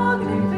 Agnes.